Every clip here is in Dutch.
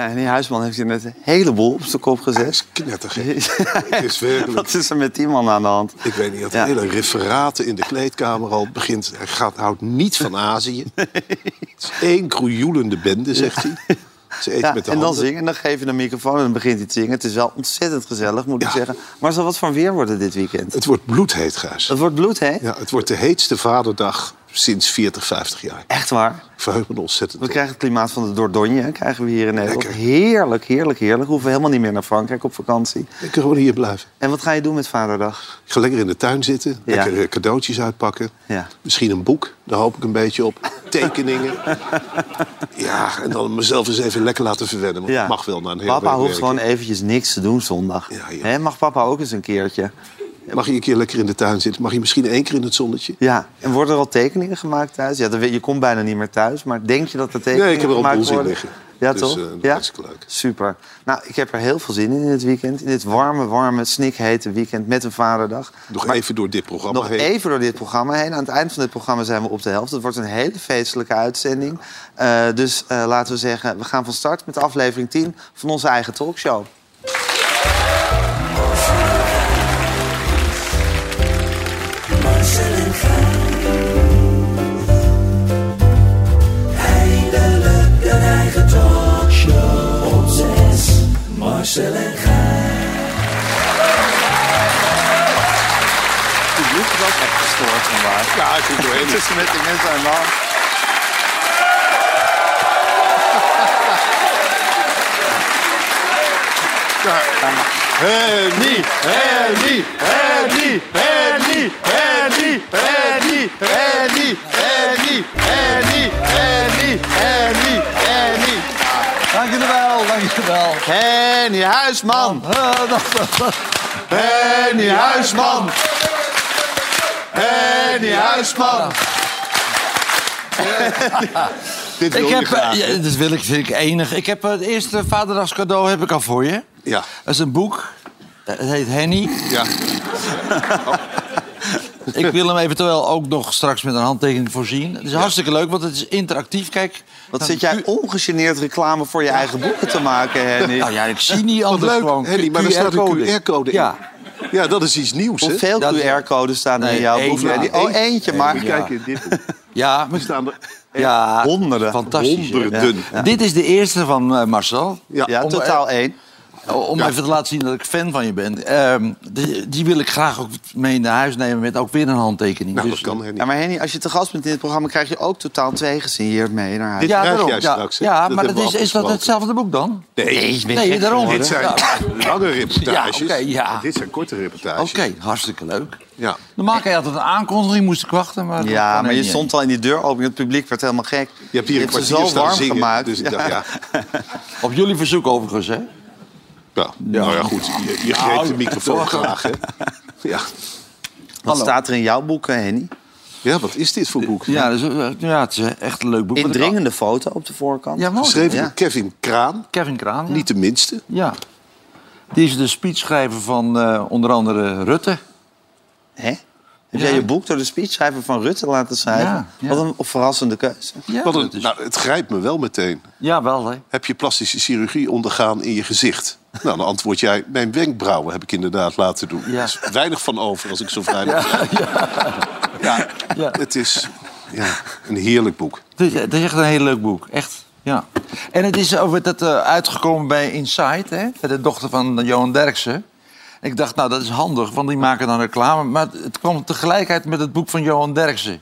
Ja, en die huisman heeft hier net een heleboel op zijn kop gezet. is knettergek. Het is werkelijk... Wat is er met die man aan de hand? Ik weet niet, dat Ja. hele referaten in de kleedkamer al begint. Hij gaat, houdt niet van Azië. Het is één kroejoelende bende, zegt hij. Ze Ja, met de en dan zingen, en dan geef je een microfoon en dan begint hij te zingen. Het is wel ontzettend gezellig, moet ik zeggen. Maar zal wat voor weer worden dit weekend? Het wordt bloedheet, Gijs. Het wordt bloed, hè? Ja, het wordt de heetste vaderdag sinds 40, 50 jaar. Echt waar. Ik verheug me ontzettend We op. krijgen het klimaat van de Dordogne, krijgen we hier in Nederland. Lekker. Heerlijk, heerlijk, heerlijk. We hoeven helemaal niet meer naar Frankrijk op vakantie. Ik kan gewoon hier blijven. En wat ga je doen met Vaderdag? Ik ga lekker in de tuin zitten, Ja. lekker eh, cadeautjes uitpakken. Ja. Misschien een boek, daar hoop ik een beetje op. Tekeningen. ja, en dan mezelf eens even lekker laten verwennen. Want Ja. mag wel na een hele Papa hoeft werken. gewoon eventjes niks te doen zondag. Ja, ja. Hè, mag papa ook eens een keertje? Mag je een keer lekker in de tuin zitten? Mag je misschien één keer in het zonnetje? Ja, en worden er al tekeningen gemaakt thuis? Ja, je komt bijna niet meer thuis, maar denk je dat er tekeningen Nee, ik heb er al een boel worden? liggen. Ja, Dus, toch? eh, dat is ja? hartstikke leuk. Super. Nou, ik heb er heel veel zin in in het weekend. In dit warme, warme, snikhete weekend met een vaderdag. Nog Maar even door dit programma nog heen. even door dit programma heen. Aan het eind van dit programma zijn we op de helft. Het wordt een hele feestelijke uitzending. Eh, dus eh, laten we zeggen, we gaan van start met aflevering 10 van onze eigen talkshow. Ja, ik doe doorheen. Tussen met die mensen aan de hand. Henny, Henny, Henny, Henny, Henny, Henny, Henny, Henny, Henny, Henny, Henny, Henny. Dank jullie wel, dank jullie wel. Henny Huisman. Henny Huisman. Henny Huisman. Dit wil Ik je heb, graag. eh, ja, dat wil ik, vind ik enig. Ik heb eh, het eerste vaderdagscadeau heb ik al voor je. Ja, Dat is een boek. Het heet Henny. ja. Ik wil hem eventueel ook nog straks met een handtekening voorzien. Het is hartstikke leuk, want het is interactief. Kijk, Wat zit jij ongegeneerd reclame voor je eigen boeken te maken, Henny? Nou ja, ik zie niet Wat anders leuk, gewoon. Henny, maar er staat een QR-code in. Ja. Ja, dat is iets nieuws? Hoeveel Dat- QR-codes staan er in jouw boek? ja. Oh, eentje maar. Kijken, dit Ja, maar, staan er ja Honderden. fantastisch. honderden. Dit is de eerste van eh, Marcel. Ja. Ja, Om- totaal één. Om Ja. even te laten zien dat ik fan van je ben. Ehm, die, die wil ik graag ook mee naar huis nemen met ook weer een handtekening. Nou, Dus- dat kan, Henny. Ja, maar Henny, als je te gast bent in dit programma... krijg je ook totaal twee gesigneerd mee naar huis. Dit ja, krijg daarom. jij ja, straks, ja Dat maar dat is, is dat hetzelfde boek dan? Nee, Nee, daarom. dit zijn Ja. lange reportages. Ja, oké, ja. Dit zijn korte reportages. Oké, hartstikke leuk. Ja. Normaal kan je altijd een aankondiging, moest ik wachten. Maar Ja, maar je stond al in die deur open. Het publiek werd helemaal gek. Je hebt hier een kwartier zo staan warm zingen. gemaakt. Dus ik dacht, ja. Op jullie verzoek overigens, hè? Ja. Nou ja, goed. Je, je greep de microfoon graag, hè? Ja. Wat staat er in jouw boek, eh, Henny? ja, wat is dit voor boek? Ja, dus, eh, ja het is echt een leuk boek. Indringende foto op de voorkant. Ja, mooi. Geschreven Ja. door Kevin Kraan. Kevin Kraan. ja. Niet de minste. Ja. Die is de speechschrijver van eh, onder andere Rutte. Hè? Heb Ja. jij je boek door de speechschrijver van Rutte laten schrijven? Ja, ja. Wat een verrassende keuze. Ja, Wat een- dat is- nou, het grijpt me wel meteen. ja wel, hè? Heb je plastische chirurgie ondergaan in je gezicht? Nou, dan antwoord jij, mijn wenkbrauwen heb ik inderdaad laten doen. Ja. Er is weinig van over als ik zo vrij. Ja, Ja. het is ja, een heerlijk boek. Het is, het is echt een heel leuk boek, echt. Ja. En het is over dat, eh, uitgekomen bij Inside, hè? Bij de dochter van Johan Derksen. Ik dacht, nou, dat is handig, want die maken dan reclame. Maar het kwam tegelijkertijd met het boek van Johan Derksen.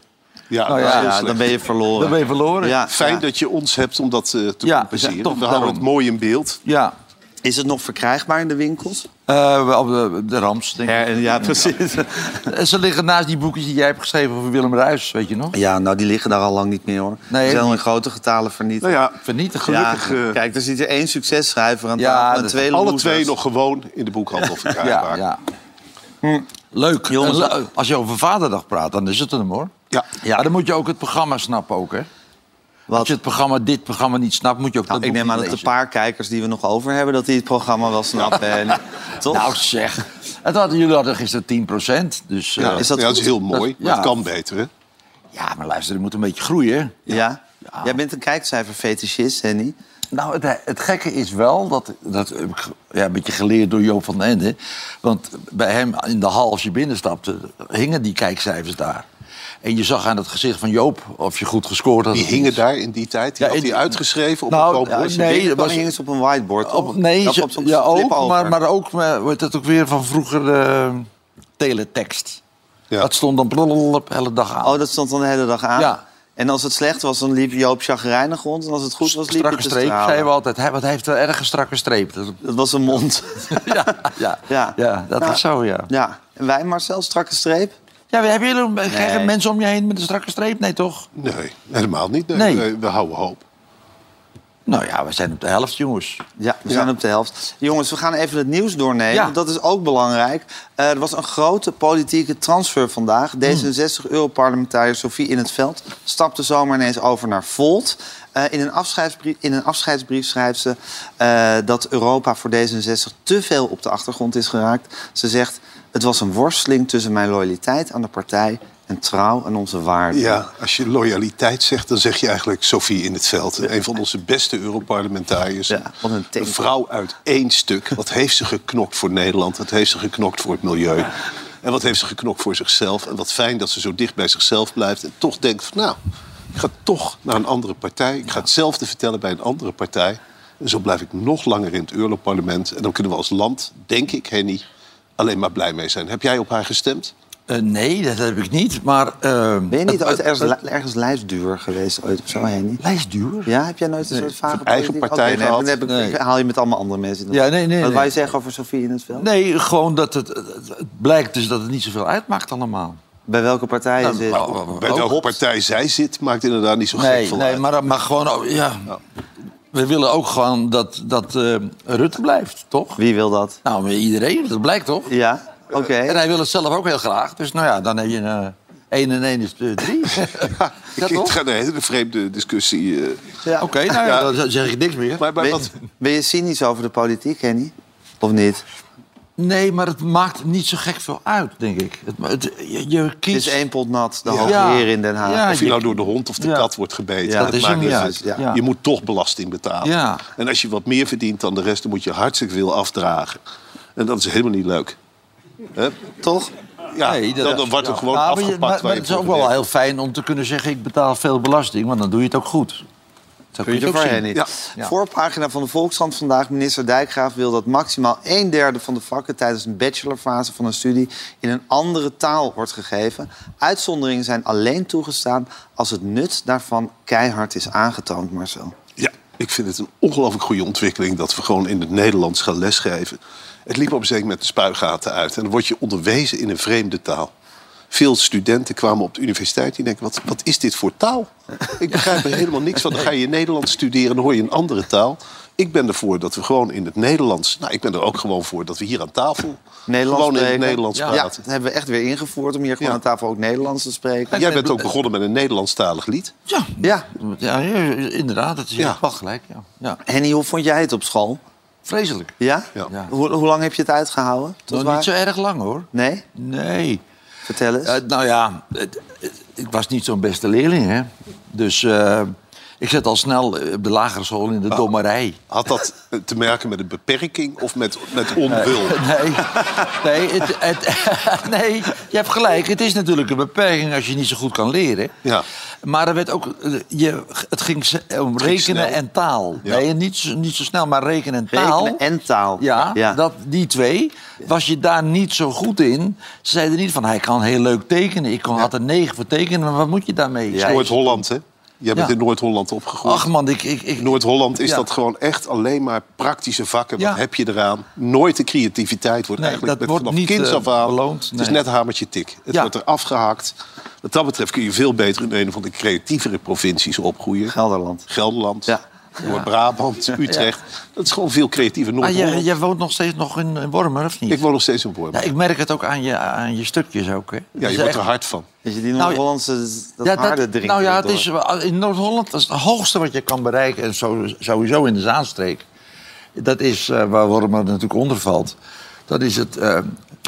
Ja, Nou ja, dan ben je verloren. Dan ben je verloren. Ja, Fijn dat je ons hebt om dat eh, te compenseren. We houden het mooi in beeld. Ja. Is het nog verkrijgbaar in de winkels? Eh, op de, de Rams, denk ik. Ja, precies. En Ze liggen naast die boekjes die jij hebt geschreven over Willem Ruijs, weet je nog? Ja, nou, die liggen daar al lang niet meer, hoor. Nee, die zijn al in grote getalen vernietigd. Nou ja, Vernietigd. Ja, gelukkig, eh, kijk, er zit er één successchrijver aan Ja, tafel en dat- twee alle losers. twee nog gewoon in de boekhandel Ja, verkrijgbaar. ja. Leuk. Jongens, als je over Vaderdag praat, dan is het hem hoor. Ja. Ja. Maar dan moet je ook het programma snappen ook, hè? Wat? Als je het programma, dit programma niet snapt, moet je ook Nou, dat ik neem aan dat de paar kijkers die we nog over hebben... dat die het programma wel snappen. En, toch? Nou zeg, het hadden, jullie hadden gisteren 10 dus... eh, Ja, is dat ja, dat is heel mooi, Dat- maar het kan beter, hè? ja, maar luister, het moet een beetje groeien. ja? Jij bent een kijkcijferfetischist, Henny. Nou, het, het gekke is wel, dat, dat heb ik ja, een beetje geleerd door Joop van den Ende. Want bij hem in de hal, als je binnenstapte, hingen die kijkcijfers daar. En je zag aan het gezicht van Joop of je goed gescoord had. Die hingen daar in die tijd. Die Ja, had hij uitgeschreven op Nou, een groot nee, Nee, dat was- hingen ze op een whiteboard? Op, nee, ze- op ja, ook, maar, maar ook, eh, heet dat ook weer van vroeger, eh, teletext. Ja. Dat stond dan de hele dag aan. Oh, dat stond dan de hele dag aan? Ja. En als het slecht was, dan liep Joop chagrijnig rond. En als het goed was, liep strakke streep, stralen. zeiden we altijd. Hij, wat heeft een erg strakke streep. Dat, Dat was een mond. ja, ja, Ja. ja. dat Ja. is zo, ja. ja. En wij, Marcel, strakke streep? Ja, hebben jullie Nee. mensen om je heen met een strakke streep? Nee, toch? Nee, helemaal niet. Nee, we houden hoop. Nou ja, we zijn op de helft, jongens. Ja, we zijn op de helft. Jongens, we gaan even het nieuws doornemen. Ja. want Dat is ook belangrijk. Eh, er was een grote politieke transfer vandaag. Hmm. D66-Europarlementariër Sofie in het Veld stapte zomaar ineens over naar Volt. Eh, in, een afscheidsbrief, in een afscheidsbrief schrijft ze eh, dat Europa voor D66 te veel op de achtergrond is geraakt. Ze zegt, het was een worsteling tussen mijn loyaliteit aan de partij... en trouw aan onze waarden. Ja, als je loyaliteit zegt, dan zeg je eigenlijk Sophie in het veld. Een van onze beste Europarlementariërs. Ja, wat een. Een vrouw uit één stuk. Wat heeft ze geknokt voor Nederland? Wat heeft ze geknokt voor het milieu? En wat heeft ze geknokt voor zichzelf? En wat fijn dat ze zo dicht bij zichzelf blijft. En toch denkt van, nou, ik ga toch naar een andere partij. Ik ga hetzelfde vertellen bij een andere partij. En zo blijf ik nog langer in het Europarlement. En dan kunnen we als land, denk ik, Henny, alleen maar blij mee zijn. Heb jij op haar gestemd? Eh, nee, dat heb ik niet. Maar, eh, Ben je niet ooit ergens, ergens lijstduur geweest? Ooit of zo, Henny? Lijstduur? Ja, heb jij nooit een soort vage eigen partij nee, gehad? dan heb ik, Nee. haal je met allemaal andere mensen. Ja, nee, nee, Wat nee. wou je zeggen over Sofie in het veld? Nee, gewoon dat het, het, blijkt dus dat het niet zoveel uitmaakt allemaal. Bij welke partij Nou, nou, Bij ook welke partij zij zit, maakt inderdaad niet zo gek Nee, veel nee uit. maar, maar gewoon, oh, ja. We willen ook gewoon dat, dat eh, Rutte blijft, toch? Wie wil dat? Nou, iedereen, dat blijkt toch? Ja, oké. En hij wil het zelf ook heel graag. Dus nou ja, dan heb je een... eh, 1 en 1 is 3. Ja, toch? het gaat een hele vreemde discussie. eh. Ja. Oké, nou ja, dan zeg ik niks meer. Maar Ben, wat, ben je cynisch over de politiek, Henny? Of niet? Nee, maar het maakt niet zo gek veel uit, denk ik. Het, het- je, je Het kiest... is één pot nat, de Ja. hoge Ja. heer in Den Haag. Ja, of je je- nou door de hond of de Ja. kat wordt gebeten. Ja, dat dat is maakt niet uit. Je moet toch belasting betalen. Ja. En als je wat meer verdient dan de rest, dan moet je hartstikke veel afdragen. En dat is helemaal niet leuk. Hè? Toch? Ja, Nee, dat- dan, dan wordt er gewoon Nou, maar je- afgepakt Maar, het is ook wel heel fijn om te kunnen zeggen... ik betaal veel belasting, want dan doe je het ook goed. Zo kun je het voor. Ja. Ja. Voorpagina van de Volkskrant vandaag. Minister Dijkgraaf wil dat maximaal een derde van de vakken... tijdens een bachelorfase van een studie in een andere taal wordt gegeven. Uitzonderingen zijn alleen toegestaan als het nut daarvan keihard is aangetoond, Marcel. Ja, ik vind het een ongelooflijk goede ontwikkeling dat we gewoon in het Nederlands gaan lesgeven. Het liep op een zeker moment de spuigaten uit. En dan word je onderwezen in een vreemde taal. Veel studenten kwamen op de universiteit die denken: wat, wat is dit voor taal? Ik begrijp er helemaal niks van. Dan ga je Nederlands studeren en dan hoor je een andere taal. Ik ben ervoor dat we gewoon in het Nederlands. Nou, ik ben er ook gewoon voor dat we hier aan tafel. Nederlands gewoon in het. Nederlands Ja, praten. dat hebben we echt weer ingevoerd om hier gewoon Ja. aan tafel ook Nederlands te spreken. Jij bent ook begonnen met een Nederlandstalig lied. Ja, Ja. ja, inderdaad. Dat is Ja. wel gelijk. Ja. Ja. Henny, hoe vond jij het op school? Vreselijk. Ja? Ja. Ja. Hoe, hoe lang heb je het uitgehouden? Tot Nog waar? niet zo erg lang, hoor. Nee? Nee. Vertel eens. Eh, nou ja, ik was niet zo'n beste leerling, hè. Dus eh, ik zat al snel eh, op de lagere school in de dommerij. Had dat eh, te maken met een beperking of met, met onwil? Nee, nee, het, het, nee, je hebt gelijk. Het is natuurlijk een beperking als je niet zo goed kan leren. Ja. Maar er werd ook, eh, je, het ging om rekenen snel. en taal. Ja. Nee, niet, zo- niet zo snel, maar rekenen en taal. Rekenen en taal. Ja, Dat, die twee. Was je daar niet zo goed in? Ze zeiden niet van, hij kan heel leuk tekenen. Ik kon, had een negen voor tekenen, maar wat moet je daarmee? Ja, Noord-Holland, hè? Jij bent Ja. in Noord-Holland opgegroeid. Ach man, ik... ik, ik Noord-Holland is Ja. dat gewoon echt alleen maar praktische vakken. Wat Ja. heb je eraan? Nooit de creativiteit wordt Nee, eigenlijk dat met, wordt vanaf niet, kinds eh, af aan. beloond. Het is net hamertje tik. Het Ja. wordt er afgehakt. Wat dat betreft kun je veel beter in een van de creatievere provincies opgroeien. Gelderland. Gelderland, Ja. Noord-Brabant, Utrecht. Dat is gewoon veel creatiever. maar Noord-Holland. jij, jij woont nog steeds nog in, in Wormer, of niet? Ik woon nog steeds in Wormen. Ja, ik merk het ook aan je, aan je stukjes ook, hè. Ja, je wordt echt- er hard van. Je, die Nou, Noord-Hollandse, dat Ja, drinken. nou ja, het is, in Noord-Holland is het hoogste wat je kan bereiken. En sowieso in de Zaanstreek. Dat is waar Wormer natuurlijk onder valt. Dat is het... eh,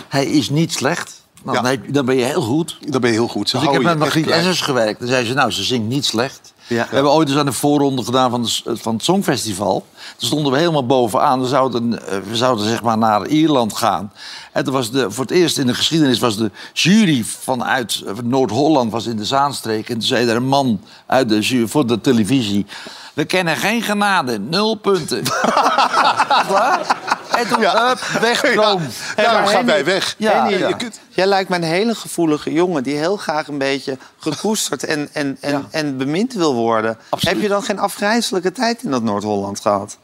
hij is niet slecht. Nou, Ja. dan, ben je heel goed. Dan ben je heel goed. Ze Dus ik heb met Margriet. Essers gewerkt. Dan zei ze, nou, ze zingt niet slecht. Ja. We hebben ooit eens aan de voorronde gedaan van, de, van het Songfestival. Toen stonden we helemaal bovenaan. We zouden, eh, we zouden zeg maar naar Ierland gaan. En was de, voor het eerst in de geschiedenis was de jury vanuit eh, Noord-Holland was in de Zaanstreek. En toen zei er een man uit de jury voor de televisie... We kennen geen genade, nul punten. En toen, hup, wegstroom. Daarom gaan wij weg. Ja, ja. Kunt, Jij lijkt me een hele gevoelige jongen die heel graag een beetje gekoesterd en, en, en, Ja. en bemind wil worden. Absoluut. Heb je dan geen afgrijzelijke tijd in dat Noord-Holland gehad?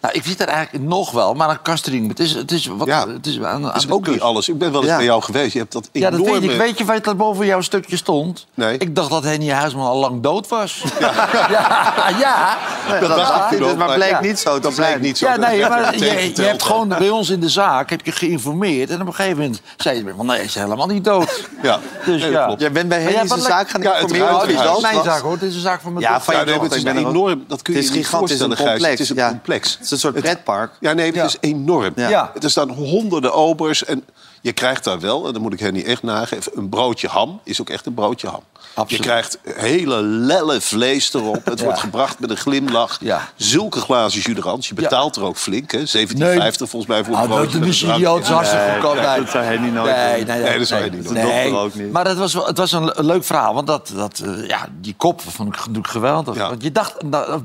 Nou, ik zit er eigenlijk nog wel, maar een kastring. Het is, het is, wat, Ja. het is aan, aan dat is de ook niet alles. Ik ben wel eens Ja. bij jou geweest. Je hebt dat Ja, enorme... dat weet ik. Weet je wat er boven jouw stukje stond? Nee. Ik dacht dat Henny Huisman al lang dood was. Ja, ja. ja. Dat dacht ik Dus ook, maar bleek ja. niet zo Dat blijkt niet zo. Ja, Dat nee, maar je, je hebt gewoon bij ons in de zaak heb je geïnformeerd. En op een gegeven moment zei je van nee, hij is helemaal niet dood. Ja, Dus nee, ja. dat klopt. Jij bent bij Maar jij Henny zijn hebt zaak gaan Ja, het informeren dood Het is mijn zaak hoor, het is een zaak van mijn Ja, dochter. van Ja, je dochter. het is Ik ben enorm. Dat kun je niet gigantisch, het is een Gijs. Het is een complex, een soort pretpark. Ja, nee, het Ja. is enorm. Ja. Ja. Er staan honderden obers en je krijgt daar wel, en dan moet ik Henny echt nageven... een broodje ham is ook echt een broodje ham. Absoluut. Je krijgt hele lelle vlees erop. Het wordt gebracht met een glimlach. Ja. Zulke glazen jus Je betaalt er ook flink, hè? 17,50 Nee. volgens mij voor een Ah, dat broodje. met is een idioot, dat is hartstikke goedkoop. Nee, dat zou Henny nooit nee, doen. nee, Nee, dat zou hij niet dochter ook niet. Maar het was, wel- het was een, een leuk verhaal, want dat, dat, eh, ja, die kop vond ik natuurlijk geweldig. Ja. Want je dacht,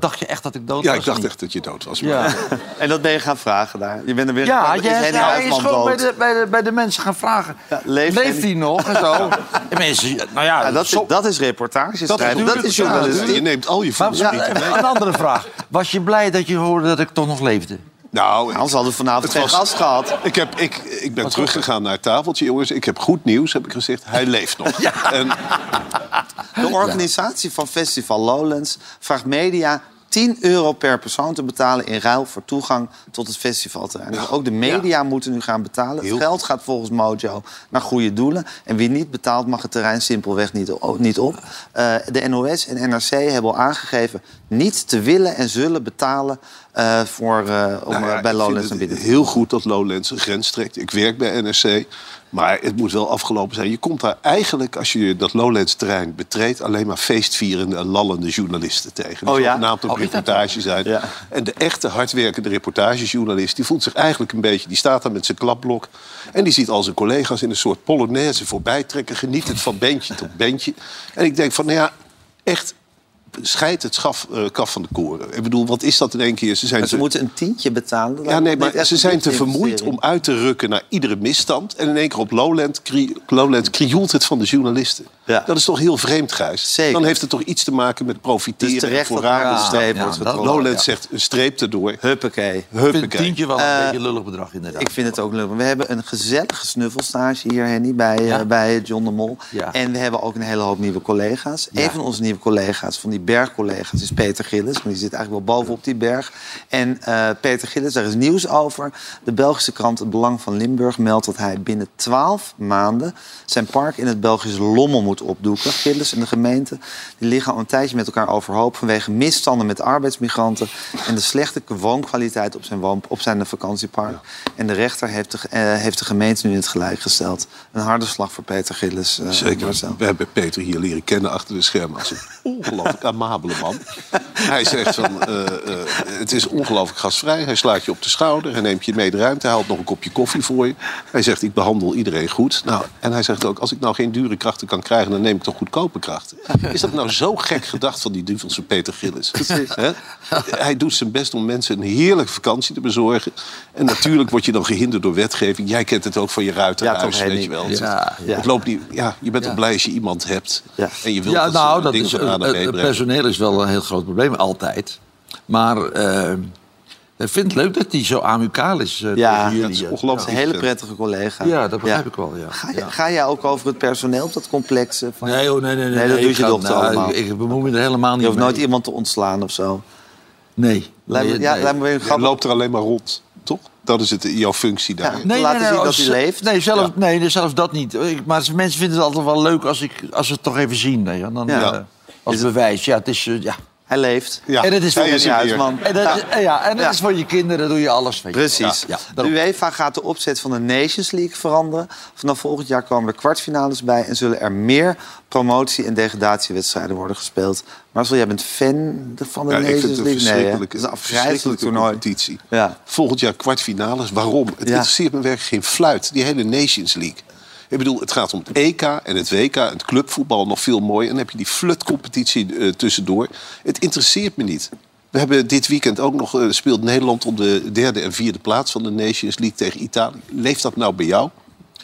dacht je echt dat ik dood Ja, was? ik dacht echt dat je dood was. maar- Ja, En dat ben je gaan vragen daar. Je bent er weer ja, is je, Henny ja, je is gewoon bij de, bij, de, bij de mensen gaan vragen. Ja, leeft hij nog en zo? En mensen, nou ja, Ja, dat, is, dat is reportage Dat, schrijven. Dat is Ja, journalistiek. je neemt al je Maar, voelsprieten mee. een andere vraag. Was je blij dat je hoorde dat ik toch nog leefde? Nou, Anders hadden we vanavond Het geen gast gehad. Ik, heb, ik, ik ben teruggegaan naar het tafeltje, jongens. Ik heb goed nieuws, heb ik gezegd. Hij leeft nog. En De organisatie van Festival Lowlands vraagt media 10 euro per persoon te betalen in ruil voor toegang tot het festivalterrein. Dus ook de media moeten nu gaan betalen. Het geld gaat volgens Mojo naar goede doelen. En wie niet betaalt mag het terrein simpelweg niet, niet op. Eh, de NOS en NRC hebben al aangegeven niet te willen en zullen betalen eh, voor, eh, om Nou ja, eh, bij Lowlands naar het binnen te heel goed dat Lowlands een grens trekt. Ik werk bij NRC. Maar het moet wel afgelopen zijn. Je komt daar eigenlijk, als je dat Lowlands-terrein betreedt... alleen maar feestvierende en lallende journalisten tegen. Die Oh ja? op Oh, is dat reportage zijn. Ja. En de echte hardwerkende reportagejournalist... die voelt zich eigenlijk een beetje... die staat daar met zijn klapblok... en die ziet al zijn collega's in een soort polonaise voorbij trekken... genietend van bandje tot bandje. En ik denk van, nou ja, echt... Scheid het schaf, eh, kaf van de koren. Ik bedoel, wat is dat in één keer? Ze zijn Maar ze te- moeten een tientje betalen. Ja, nee, maar ze zijn te vermoeid om uit te rukken naar iedere misstand. En in één keer op Lowland, kri Lowland krioelt het van de journalisten. Ja. Dat is toch heel vreemd, Gijs? Zeker. Dan heeft het toch iets te maken met profiteren Dus terecht een staan. streep Ja, Ja. zegt een streep erdoor. Huppakee. Ik vind Huppakee. tientje wel een Eh, beetje lullig bedrag inderdaad. Ik vind het ook leuk. We hebben een gezellige snuffelstage hier, Henny, bij, Ja. eh, bij John de Mol. Ja. En we hebben ook een hele hoop nieuwe collega's. Ja. Een van onze nieuwe collega's, van die bergcollega's, is Peter Gillis. Maar die zit eigenlijk wel bovenop die berg. En eh, Peter Gillis, daar is nieuws over. De Belgische krant Het Belang van Limburg meldt dat hij binnen 12 maanden... zijn park in het Belgische Lommel moet opdoeken. Gillis en de gemeente die liggen al een tijdje met elkaar overhoop... vanwege misstanden met arbeidsmigranten... en de slechte woonkwaliteit op zijn, woon, op zijn vakantiepark. En de rechter heeft de, eh, heeft de gemeente nu in het gelijk gesteld. Een harde slag voor Peter Gillis. eh, Zeker. Marcel. We hebben Peter hier leren kennen achter de schermen als een ongelooflijk amabele man. Hij zegt van, eh, het is ongelooflijk gastvrij. Hij slaat je op de schouder, hij neemt je mee de ruimte, hij haalt nog een kopje koffie voor je. Hij zegt, ik behandel iedereen goed. Nou, en hij zegt ook, als ik nou geen dure krachten kan krijgen, dan neem ik toch goedkope krachten. Is dat nou zo gek gedacht van die duvelse Peter Gillis? Hij doet zijn best om mensen een heerlijke vakantie te bezorgen. En natuurlijk word je dan gehinderd door wetgeving. Jij kent het ook van je Ja, toch, weet je wel. Ja, ja. Het loopt niet, ja, je bent toch blij als je iemand hebt. En je wilt Ja, dat nou, dat is, van A naar B het, het personeel is wel een heel groot probleem, altijd. Maar eh, ik vind het leuk dat hij zo amicaal is eh, Ja, tegen dat jullie. is eh. ongelooflijk. Dat is een hele prettige collega. Ja, dat begrijp ik wel, ja. Ga, je- Ja. ga jij ook over het personeel op dat complex? eh, Van... Nee, oh, nee, nee, nee. Nee, dat doet ik je dochter nou, allemaal. Ik, ik bemoei me er helemaal niet Je hoeft mee. nooit iemand te ontslaan of zo. Nee. Lijkt me, Nee, ja, nee. lijkt me weer een Je grappig. loopt er alleen maar rond, toch? Dat is het, jouw functie daar. Ja. laten zien dat hij leeft. Nee, zelf, Ja. nee, nee, zelfs dat niet. Ik- Maar mensen vinden het altijd wel leuk als, ik, als ze het toch even zien. Nee, dan, Ja. eh, als bewijs. Ja, het is... eh, ja. Hij leeft. Ja, En het is voor weer. man. En dat, Ja. is, ja, en is voor je kinderen, doe je alles. Weet je. Precies. Ja, de. UEFA gaat de opzet van de Nations League veranderen. Vanaf volgend jaar komen er kwartfinales bij... en zullen er meer promotie- en degradatiewedstrijden worden gespeeld. Marcel, jij bent fan van de Ja, ik Nations vind het een League? Nee, verschrikkelijke, Dat is een verschrikkelijke toernooi. competitie. Ja. Volgend jaar kwartfinales. Waarom? Het interesseert me werkelijk geen fluit. Die hele Nations League. Ik bedoel, het gaat om het EK en het WK. Het clubvoetbal nog veel mooier. En dan heb je die flutcompetitie eh, tussendoor. Het interesseert me niet. We hebben dit weekend ook nog... eh, speelt Nederland om de derde en vierde plaats van de Nations League tegen Italië. Leeft dat nou bij jou?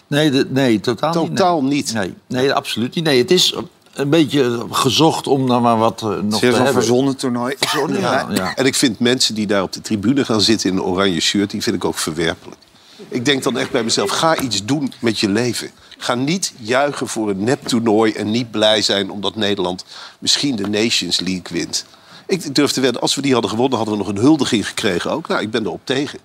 Nee, de- nee, totaal, Totaal niet. niet. Nee. Nee, nee, absoluut niet. Nee, het is een beetje gezocht om dan maar wat eh, nog is te hebben. verzonnen toernooi. Verzonnen, ja. ja. En ik vind mensen die daar op de tribune gaan zitten in een oranje shirt, die vind ik ook verwerpelijk. Ik denk dan echt bij mezelf, ga iets doen met je leven. Ga niet juichen voor een neptoernooi en niet blij zijn omdat Nederland misschien de Nations League wint. Ik durf te wedden, als we die hadden gewonnen, hadden we nog een huldiging gekregen ook. Nou, ik ben erop tegen.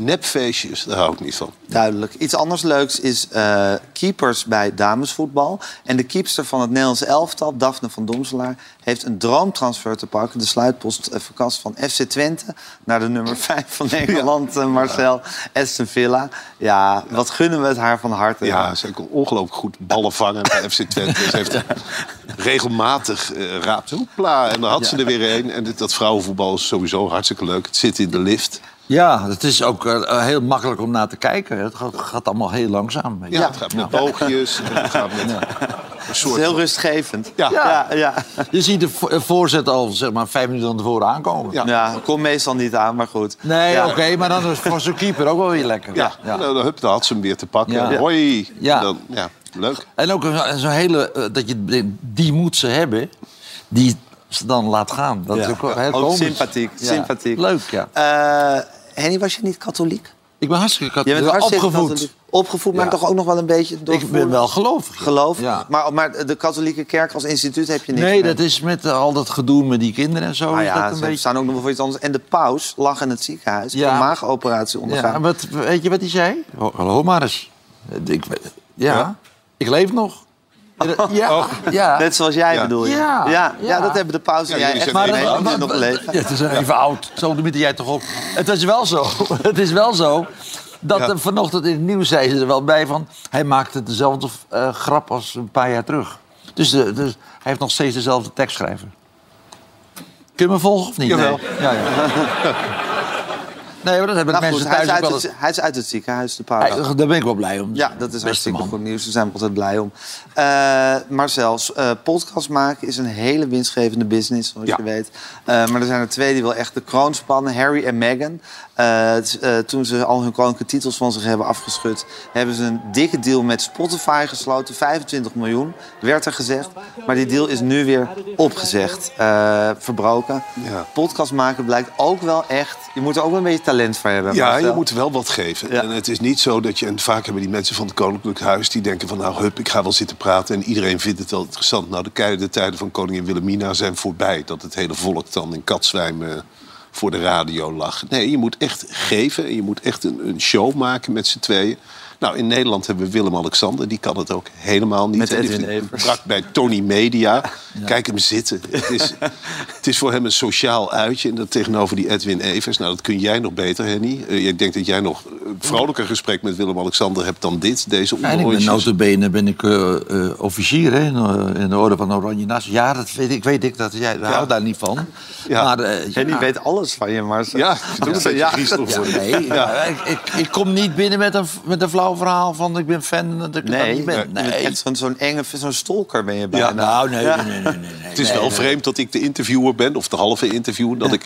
Nepfeestjes, daar hou ik niet van. Duidelijk. Iets anders leuks is eh, keepers bij damesvoetbal. En de keepster van het Nederlands elftal, Daphne van Domselaar... heeft een droomtransfer te pakken. De sluitpost eh, vakant van FC Twente... naar de nummer 5 van Nederland, eh, Marcel. Aston Villa. Ja, wat gunnen we het haar van harte. Ja, ze kon ongelooflijk goed ballen vangen bij FC Twente. Ze heeft regelmatig raapt. Hoepla, en dan had ze er weer een. En dit- dat vrouwenvoetbal is sowieso hartstikke leuk. Het zit in de lift. Ja, het is ook eh, heel makkelijk om naar te kijken. Het gaat, gaat allemaal heel langzaam. Ja, het gaat met boogjes. Het gaat met een Het is heel rustgevend. Ja. ja, ja. Je ziet de eh, voorzet al zeg maar, vijf minuten van tevoren aankomen. Ja. Ja, komt meestal niet aan, maar goed. Nee, Ja. oké, maar dan is voor zo'n keeper ook wel weer lekker. Ja, Ja. Nou, dan, hup, dan had ze hem weer te pakken. Ja. Hoi. Ja. Dan, ja, leuk. En ook een- zo'n hele, eh, dat je die moet ze hebben, die ze dan laat gaan. Dat is ook wel heel Ook komisch. sympathiek, Ja. sympathiek. Leuk, ja. Eh, Henny, was je niet katholiek? Ik ben hartstikke Je bent katholiek. hartstikke opgevoed. katholiek. Opgevoed, maar Ja. toch ook nog wel een beetje door Ik ben wel gelovig. ja. geloof. Ja. Maar, maar de katholieke kerk als instituut heb je niks Nee, mee. dat is met eh, al dat gedoe met die kinderen en zo. Nou ja, dat een ze beetje... staan ook nog wel voor iets anders. En de paus lag in het ziekenhuis. Ja. Een maagoperatie Ja, ondergaan. en wat, weet je wat hij zei? Hallo maar eens. Eh, Ik, ja, Ja? ik leef nog. Ja, ja. Net zoals jij Ja. bedoel je. Ja, ja, ja, ja. dat hebben de paus en Ja, jij echt even Nee, nog leven. Ja, het is even oud. Zo miette jij toch op. Het is wel zo. Het is wel zo. Dat Ja. vanochtend in het nieuws zei ze er wel bij van... hij maakte dezelfde eh, grap als een paar jaar terug. Dus, de, dus hij heeft nog steeds dezelfde tekstschrijver. Kun je me volgen of niet? Jawel. Nee. Ja, ja. nee, maar dat hebben Nou mensen goed, hij, is thuis ook uit wel het, hij is uit het ziekenhuis, de. Hij- Daar ben ik wel blij om. Ja, dat is hartstikke man. goed nieuws. Daar zijn we altijd blij om. Eh Marcel, eh, podcast maken is een hele winstgevende business, zoals Ja. je weet. Eh, maar er zijn er twee die wel echt de kroon spannen. Harry en Meghan. Eh, eh, toen ze al hun koninklijke titels van zich hebben afgeschud... hebben ze een dikke deal met Spotify gesloten. 25 miljoen, werd er gezegd. Maar die deal is nu weer opgezegd. eh, verbroken. Ja. Podcast maken blijkt ook wel echt... Je moet er ook wel een beetje talent voor hebben. Ja, je moet wel wat geven. Ja. En het is niet zo dat je... En vaak hebben die mensen van het Koninklijk Huis... die denken van, nou, hup, ik ga wel zitten praten... en iedereen vindt het wel interessant. Nou, de keiharde tijden van koningin Wilhelmina zijn voorbij. Dat het hele volk dan in katzwijm eh, voor de radio lag. Nee, je moet echt geven. En je moet echt een, een show maken met z'n tweeën. Nou, in Nederland hebben we Willem-Alexander. Die kan het ook helemaal niet. Met Edwin Evers. brak bij Tony Media. Kijk hem zitten. Het is, het is voor hem een sociaal uitje. En dat tegenover die Edwin Evers. Nou, dat kun jij nog beter, Henny. Eh, ik denk dat jij nog een vrolijker gesprek met Willem-Alexander hebt dan dit. Deze En ik ben onderoortjes. notabene ben ik eh, eh, officier hè, in, in de orde van Oranje Nassau. Ja, dat weet ik, weet ik dat jij daar houdt daar niet van. Ja. Maar, eh, En die ja. weet alles van je, Marcel. Ja, het ook een beetje Ja. Ja, nee, ja, ik, ik, ik kom niet binnen met een, met een flauw verhaal van ik ben fan. Dat ik dat Nee, niet ben. Nee. zo'n zo'n enge, zo'n stalker ben je bijna. Ja, Nou, nee, Ja. nee, nee, nee, nee, nee. Het is wel nee. vreemd dat ik de interviewer ben, of de halve interviewer. Dat ik,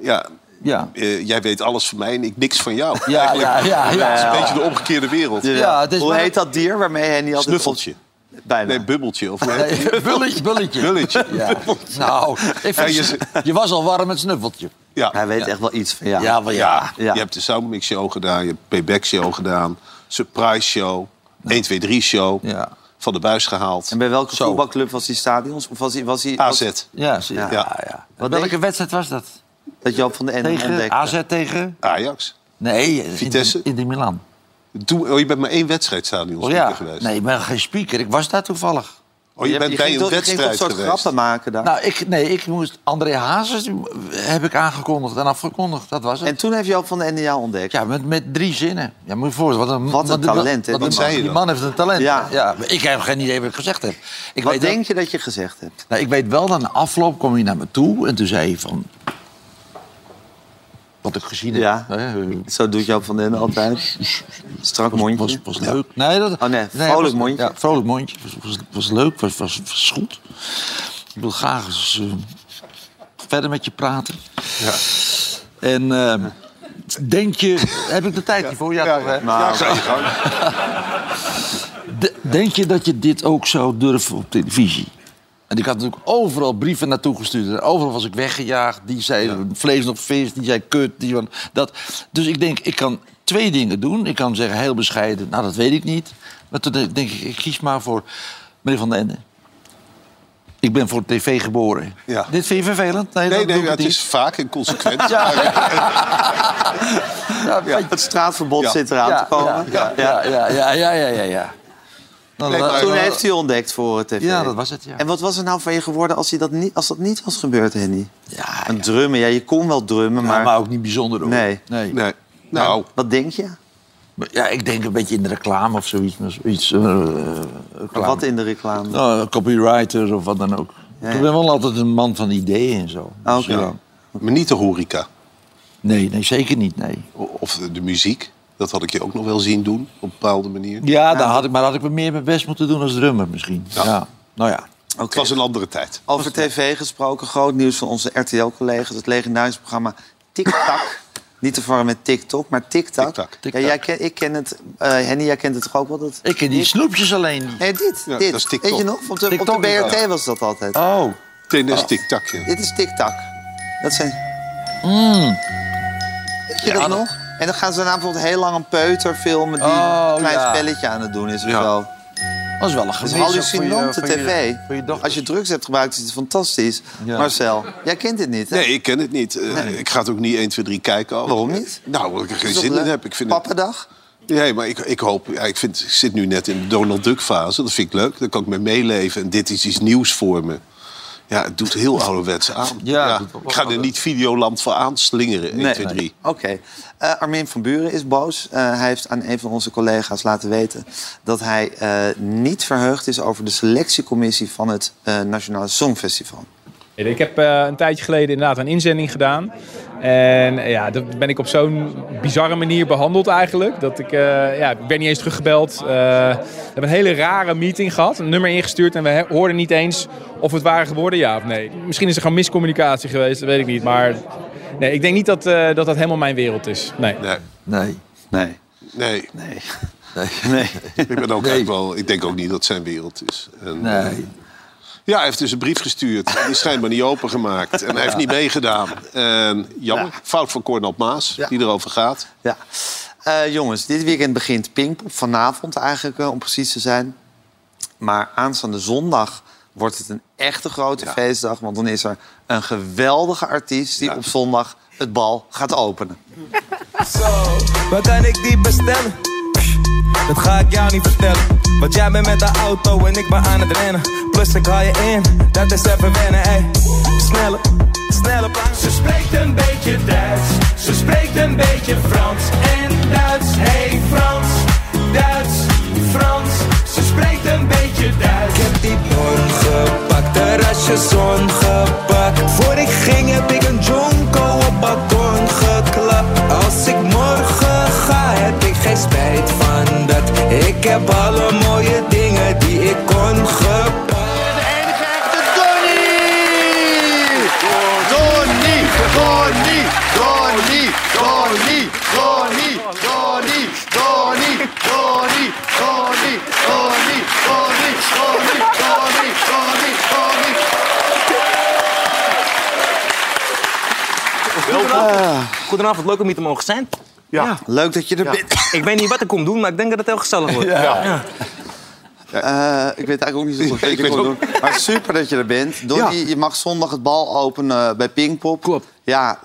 ja, Ja. eh, jij weet alles van mij en ik niks van jou. Ja, Eigenlijk, ja, ja, ja. Het is een beetje de omgekeerde wereld. Ja. Ja, het is Hoe maar- heet dat dier waarmee hij niet altijd... Snuffeltje. Bijna. Nee, bubbeltje. Of? Nee, bulletje, bulletje. Bulletje. Ja. Nou, ik vind, Ja, je, je- was al warm met snuffeltje. Ja. Hij weet echt wel iets van jou. Ja, wel ja. Ja. Je hebt de Soundmix Show gedaan, je hebt Payback Show gedaan, Surprise Show, 1, 2, 3 Show, Ja. Van de buis gehaald. En bij welke Zo. voetbalclub was die stadions? Of was hij... Was hij AZ. Ja. Ja. ja. ja, Wat Welke deed- wedstrijd was dat? Dat Joop van de Ende Tegen. AZ tegen? Ajax. Nee, in- Vitesse? In, de Milan. Toen, oh, je bent maar één wedstrijdstadion Oh ja, geweest. nee, ik ben geen speaker. Ik was daar toevallig. Oh, je, bent je bij een je wedstrijd een soort geweest. grappen maken daar. Nou, ik, nee, ik moest... André Hazes heb ik aangekondigd en afgekondigd. Dat was het. en toen heeft Joop van de NDA ontdekt. Ja, met, met drie zinnen. Ja, moet je voorstellen. Wat een, Wat een talent, hè? Wat, zei je Die man heeft een talent. Ja. Ja. ik heb geen idee wat ik gezegd heb. Ik Wat weet denk je dat je gezegd hebt? Nou, ik weet wel dat na afloop kwam hij naar me toe en toen zei hij van... Wat ik gezien heb. Ja. hè, eh, Zo doet Joop van den altijd. Strak mondje. was, was leuk. Nee, dat, Oh, nee, het vrolijk was- mondje. Ja, vrolijk mondje. Was, was, was leuk, was, was, was goed. Ik wil graag eens eh, verder met je praten. Ja. En eh, denk je... Heb ik de tijd hiervoor? Ja, toch, hè? Nou, De- denk je dat je dit ook zou durven op televisie? En ik had natuurlijk overal brieven naartoe gestuurd. En overal was ik weggejaagd. Die zei vlees nog vis, die zei kut, die van dat. Dus ik denk, ik kan twee dingen doen. Ik kan zeggen heel bescheiden, nou dat weet ik niet. Maar toen denk ik, ik kies maar voor meneer Van den Ende. Ik ben voor tv geboren. Ja. Dit vind je vervelend? Nee, dat nee, het niet. is vaak en consequent. Ja, Het straatverbod Ja. zit eraan ja, te komen. Ja, ja, ja, ja, ja, ja, ja, ja. Nou, Nee, dat- maar- Toen heeft hij ontdekt voor tv. Ja, dat was het, ja. En wat was er nou van je geworden als, hij dat, niet, als dat niet was gebeurd, Henny? Ja, Een ja. drummen, ja, je kon wel drummen, Maar, maar... maar ook niet bijzonder hoor. Nee. nee. Nee. Nou, Wat denk je? Ja, ik denk een beetje in de reclame of zoiets. maar Zoiets, eh, reclame. Wat in de reclame? Nou, of wat dan ook. Ja, Ik ben wel altijd een man van ideeën en zo. Ah, Dus, maar niet de horeca. Nee, nee, zeker niet, nee. Of de muziek. Dat had ik je ook nog wel zien doen, op een bepaalde manier. Ja, daar had ik, maar had ik meer mijn best moeten doen als drummer misschien. Ja. Ja. Nou ja. Het was een andere tijd. Over tv gesproken, groot nieuws van onze RTL-collega's. Het legendarische programma TikTak. Niet te verwarren met TikTok, maar TikTak. TikTak. Ja, jij ken, ik ken het. eh Henny, jij kent het toch ook wel? Dat... Ik ken die snoepjes alleen niet. Nee, dit. Ja, dit. dat is TikTok. Weet je nog? Op de, op de TikTok, BRT ja. was dat altijd. Oh. Tennis, tik-tak. ja. Dit is TikTok. Dat zijn... Mm. Weet je dat nog? En dan gaan ze daarna bijvoorbeeld heel lang een peuter filmen... die Oh, een klein ja. spelletje aan het doen is of Ja. zo. Dat is wel een Het is gemis. hallucinante voor je- voor je- tv. Voor je dochter. Als je drugs hebt gebruikt, is het fantastisch. Ja. Marcel, jij kent dit niet, hè? Nee, ik ken het niet. Eh, Ik ga het ook niet 1, 2, 3 kijken. Waarom niet? Nou, omdat ik er geen zin in heb. Ik vind. Pappendag? Nee, maar ik, ik hoop... Ja, ik, vind, ik zit nu net in de Donald Duck fase. Dat vind ik leuk. Dan kan ik mee meeleven. En dit is iets nieuws voor me. Ja, het doet heel ouderwets aan. Ja, ik ga er niet Videoland voor aanslingeren. 1, 2, 3. Oké. Eh, Armin van Buren is boos. Eh, hij heeft aan een van onze collega's laten weten... dat hij eh, niet verheugd is over de selectiecommissie... van het Nationale Songfestival. Ik heb eh, een tijdje geleden inderdaad een inzending gedaan. En eh, ja, dan ben ik op zo'n bizarre manier behandeld eigenlijk. Dat ik, eh, ja, ik ben niet eens teruggebeld. Eh, we hebben een hele rare meeting gehad. Een nummer ingestuurd en we hoorden niet eens of het waren geworden, ja of nee. Misschien is er gewoon miscommunicatie geweest, dat weet ik niet. Maar nee, ik denk niet dat, eh, dat dat helemaal mijn wereld is. Nee. Nee. Nee. Nee. Nee, Nee. Nee. Nee. ik, ben ook Nee. wel, ik denk ook niet dat het zijn wereld is. En, Nee. Ja, hij heeft dus een brief gestuurd. Die is schijnbaar niet opengemaakt. En hij heeft niet meegedaan. En jammer, Ja. fout van Cornel Maas, Ja. die erover gaat. Ja. Eh, jongens, dit weekend begint Pinkpop. Vanavond eigenlijk, eh, om precies te zijn. Maar aanstaande zondag wordt het een echte grote Ja. feestdag. Want dan is er een geweldige artiest die Ja. op zondag het bal gaat openen. Waar kan ik die bestellen? Dat ga ik jou niet vertellen. Want jij bent met de auto en ik ben aan het rennen. Plus ik haal je in, dat is even wennen, ey. Snelle, snelle plan. Ze spreekt een beetje Duits, ze spreekt een beetje Frans en Duits. Hey Frans, Duits, Frans, ze spreekt een beetje Duits. Ik heb die bon gepakt, terrasje zon gepakt. Voor ik ging heb ik een jonko op balkon geklapt. Als ik morgen spijt van dat. Ik heb alle mooie dingen die ik kon gepakt. De enige echte Donnie! Donnie! Donnie! Donnie! Donnie! Donnie! Donnie! Donnie! Donnie! Donnie! Donnie! Donnie! Donnie! Donnie! Donnie! Donnie! Goedenavond, leuk om hier te mogen zijn. Ja. Leuk dat je er bent. Ik weet niet wat ik kom doen, maar ik denk dat het heel gezellig wordt. Ja. Eh, ik weet eigenlijk ook niet zo goed wat Ik je ook- doen. Maar super dat je er bent. Donnie, je mag zondag het bal openen bij Pinkpop. Klopt. Ja,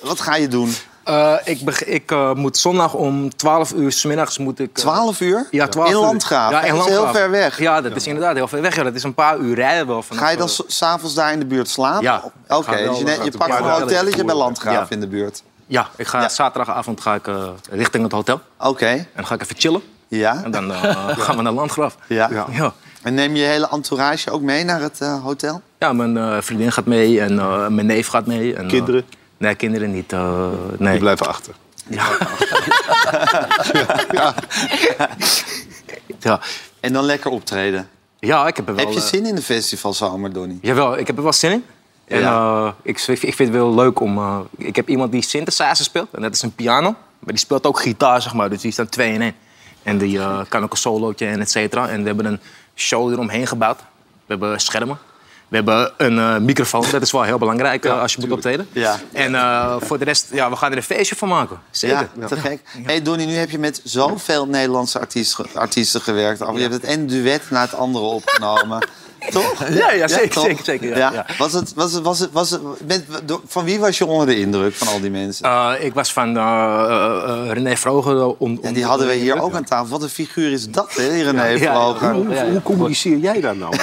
wat ga je doen? Eh, ik ik eh, moet zondag om 12 uur 's middags moet ik... eh, 12 uur? Ja, 12 In uur. Landgraaf. Ja, in dat is heel ver weg. Ja, dat is inderdaad heel ver weg. Ja, dat is een paar uur rijden wel. vanaf, Ga je dan eh, s- s'avonds daar in de buurt slapen? Ja. Oké, wel- dus je, je pakt een hotelletje bij. Landgraaf Ja. in de buurt. Ja, ik ga Ja. zaterdagavond ga ik, eh, richting het hotel. Oké, En dan ga ik even chillen. ja. En dan eh, gaan we naar Landgraaf. ja. Ja. Ja. En neem je je hele entourage ook mee naar het eh, hotel? Ja, mijn eh, vriendin gaat mee en eh, mijn neef gaat mee. En, eh, Kinderen? nee, kinderen niet. eh, nee. Die blijven achter. Ja. En dan lekker optreden. ja, ik heb er wel... Heb je eh, zin in de festivalzomer, Donnie? Jawel, ik heb er wel zin in. En Ja. eh, ik, ik vind het wel leuk om... eh, ik heb iemand die synthesizer speelt. En dat is een piano. Maar die speelt ook gitaar, zeg maar. Dus die staan twee in één. En die eh, kan ook een solootje en et cetera. En we hebben een show eromheen gebouwd. We hebben schermen. We hebben een microfoon. Dat is wel heel belangrijk als je moet optreden. Ja. En voor de rest, ja, we gaan er een feestje van maken. Zeker. Ja, te gek. hey Donnie, nu heb je met zoveel Nederlandse artiesten, artiesten gewerkt. Je hebt het ene duet na het andere opgenomen. Toch? Ja, ja, zeker, toch? zeker, zeker, ja, ja. Was het, was het, was het, was het, met- van wie was je onder de indruk van al die mensen? Eh, ik was van eh, eh, René Vroger. Ja, die hadden we hier ook aan tafel. Wat een figuur is dat, hè, René ja. Vroger. Hoe, Ja, ja. hoe communiceer jij daar nou? ik,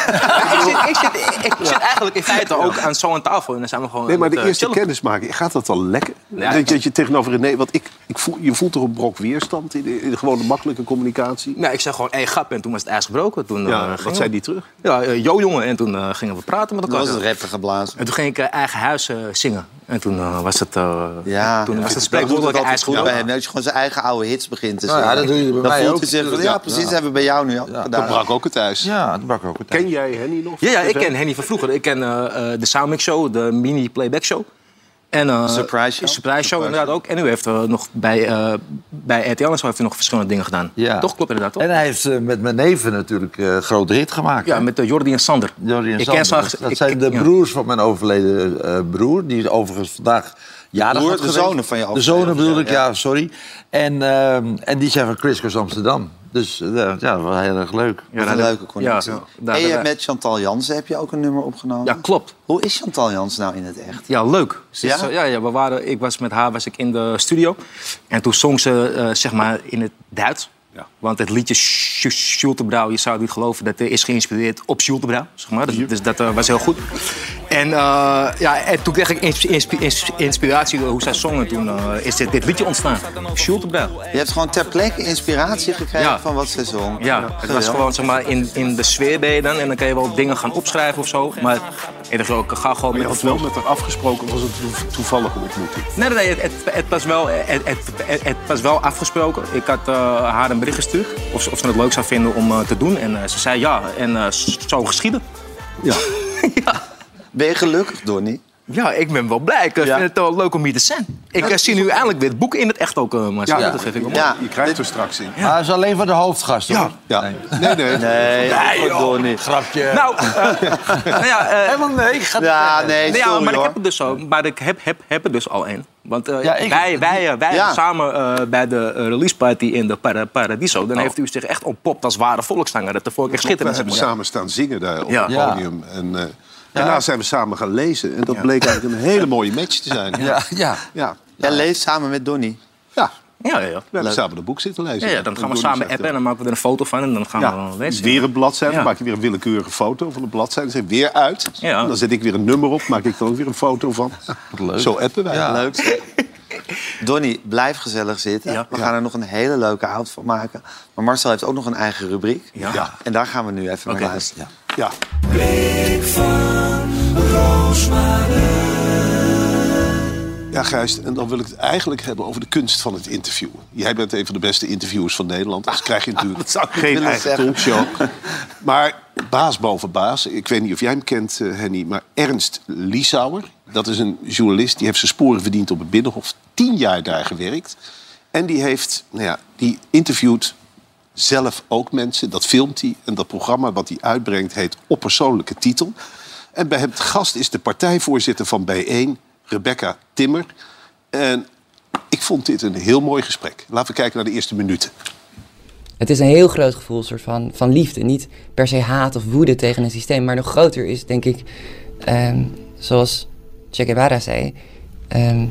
zit, ik, zit, ik zit eigenlijk in feite ook aan zo'n tafel. En dan zijn we gewoon Nee, maar de eerste chillen. kennismaking, gaat dat al lekker? Ja, dat, je, dat je tegenover René... Want ik, ik voel, je voelt toch een brok weerstand in de, in de gewone makkelijke communicatie? Nee, ik zei gewoon, hey, grap. En toen was het ijs gebroken. Toen, Ja, wat zei die terug? Ja, yo jongen. En toen eh, gingen we praten met Dat elkaar. was het rapper geblazen. En toen ging ik eh, eigen huis eh, zingen. En toen eh, was het, eh, Ja, toen was het het ijs altijd goed bij hem. Dat je gewoon zijn eigen oude hits begint te Nou zingen. ja, dat doe je bij Dan mij voelt ook hij zich ja, precies, Ja. hebben we bij jou nu gedaan. Dat brak ook het ijs. Ja, dat brak ook het Ken jij Henny nog? Ja, ja, ik ken Henny van vroeger. Ik ken eh, eh, de Soundmix Show, de mini playback show. En, eh, Surprise show? Surprise show, inderdaad ook. En nu heeft hij nog bij, eh bij RTL en zo heeft hij nog verschillende dingen gedaan. Ja. Toch? Klopt inderdaad, toch? En hij heeft eh, met mijn neven natuurlijk eh grote hit gemaakt. Ja, hè? met Jordi en Sander. Jordi en ik Sander. ken ze dat, eigenlijk- dat ik- zijn ik- de ja. broers van mijn overleden eh, broer. Die overigens vandaag jarig Broer, had de zonen van je De overleden, zonen bedoel ja, ik, ja, sorry. En, ehm, en die zijn van Christmas Amsterdam. Dus eh, ja, dat was heel erg leuk. Wat een leuke connectie. ja, daar- en je hebt met Chantal Jansen heb je ook een nummer opgenomen. Ja, klopt. Hoe is Chantal Jansen nou in het echt? Ja, leuk. Ja? ja, ja, we waren, ik was met haar was ik in de studio. En toen zong ze eh, zeg maar in het Duits. Ja. Want het liedje Sch- Schultebrouw, je zou het niet geloven, dat eh, is geïnspireerd op Schultebrouw. Zeg maar. Dus, dus dat was heel goed. En, eh, ja, en toen kreeg ik insp- insp- insp- inspiratie door hoe zij zongen. Toen eh, is dit, dit liedje ontstaan. Schultebrouw. Je hebt gewoon ter plekke inspiratie gekregen Ja. van wat ze zong. Ja, het was gewoon zeg maar, in, in de sfeer ben je dan. En dan kan je wel dingen gaan opschrijven of zo. Maar ik dacht ook, ga gewoon Je met de had wel met haar afgesproken, of was het een to- toevallige ontmoeting? Nee, nee, nee het, het, het, was wel, het, het, het, het was wel afgesproken. Ik had eh, haar een bericht gestuurd of ze, of ze het leuk zou vinden om te doen. En ze zei ja, en zo geschieden. Ja. Ben je gelukkig, Donnie? Ja, ik ben wel blij. Ik eh, Ja. vind het wel leuk om hier te zijn. Ik eh, zie nu eindelijk weer het boek in het echt ook, eh maar Ja, dat geef ik wel. Ja. Je krijgt er straks in. Maar dat is alleen voor de hoofdgast, hoor. Ja. Nee. Nee, nee. Nee, goed, Donnie. Grapje. Nou, nou ja, eh, Helemaal nee. ik Ga Ja, nee, Nee, ja, sorry maar ik heb er dus al, maar ik heb, heb, heb er dus al één. Want Ja, ik- wij, wij, wij Ja. samen eh, bij de release party in de Para- Paradiso... dan heeft u zich echt ontpopt als ware volkszanger. Dat de vorige keer We hebben samen staan zingen daar op het podium. En eh, daarna zijn we samen gaan lezen. En dat bleek eigenlijk een hele mooie match te zijn. Ja, ja. Ja. Jij leest samen met Donnie. Ja. Ja, ja, ja. We hebben samen een boek zitten lezen. Ja, ja, dan gaan we samen appen en dan maken we er een foto van en dan gaan we Ja, lezen. weer een bladzijde, Ja. dan maak je weer een willekeurige foto van de bladzijde. Dan zet ik weer uit. Ja. Dan zet ik weer een nummer op, maak ik dan ook weer een foto van. leuk. Zo appen wij. Ja. Leuk. Donnie, blijf gezellig zitten. Ja. We gaan er nog een hele leuke avond van maken. Maar Marcel heeft ook nog een eigen rubriek. Ja. Ja. En daar gaan we nu even naar luisteren. Ja. Ja, Gijs, en dan wil ik het eigenlijk hebben over de kunst van het interviewen. Jij bent een van de beste interviewers van Nederland. Dus krijg je natuurlijk zou ik niet geen eigen talkshow. Maar baas boven baas. Ik weet niet of jij hem kent, eh, Henny. Maar Ernst Liesauer, dat is een journalist... die heeft zijn sporen verdiend op het Binnenhof. Tien jaar daar gewerkt. En die heeft, nou ja, die interviewt zelf ook mensen. Dat filmt hij. En dat programma wat hij uitbrengt heet Op persoonlijke titel. En bij hem te gast is de partijvoorzitter van B1, Rebecca Timmer. En ik vond dit een heel mooi gesprek. Laten we kijken naar de eerste minuten. Het is een heel groot gevoel soort van, van liefde. Niet per se haat of woede tegen een systeem. Maar nog groter is, denk ik, ehm, zoals Che Guevara zei... ehm,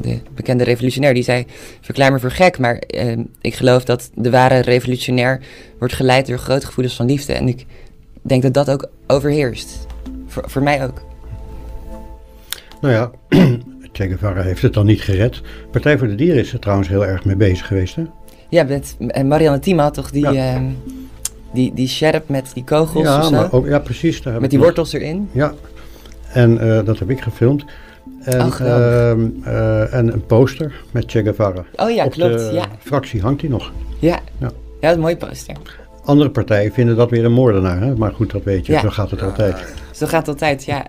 de bekende revolutionair, die zei: Verklaar me voor gek, maar eh, ik geloof dat de ware revolutionair wordt geleid door grote gevoelens van liefde. En ik denk dat dat ook overheerst. Voor, voor mij ook. Nou ja, Che Guevara heeft het dan niet gered. Partij voor de Dieren is er trouwens heel erg mee bezig geweest, hè? Ja, met en Marianne Thiema had toch die, Ja. ehm, die, die sjerp met die kogels ja, of zo? maar ook, ja, precies. daar met die nog- wortels erin? Ja, en eh, dat heb ik gefilmd. En, Oh, ehm, eh, en een poster met Che Guevara. Oh ja, Op klopt, de ja. fractie hangt die nog. Ja. Ja. ja, dat is een mooi poster. Andere partijen vinden dat weer een moordenaar, hè? maar goed, dat weet je, Ja. zo gaat het altijd. Zo gaat het altijd, ja.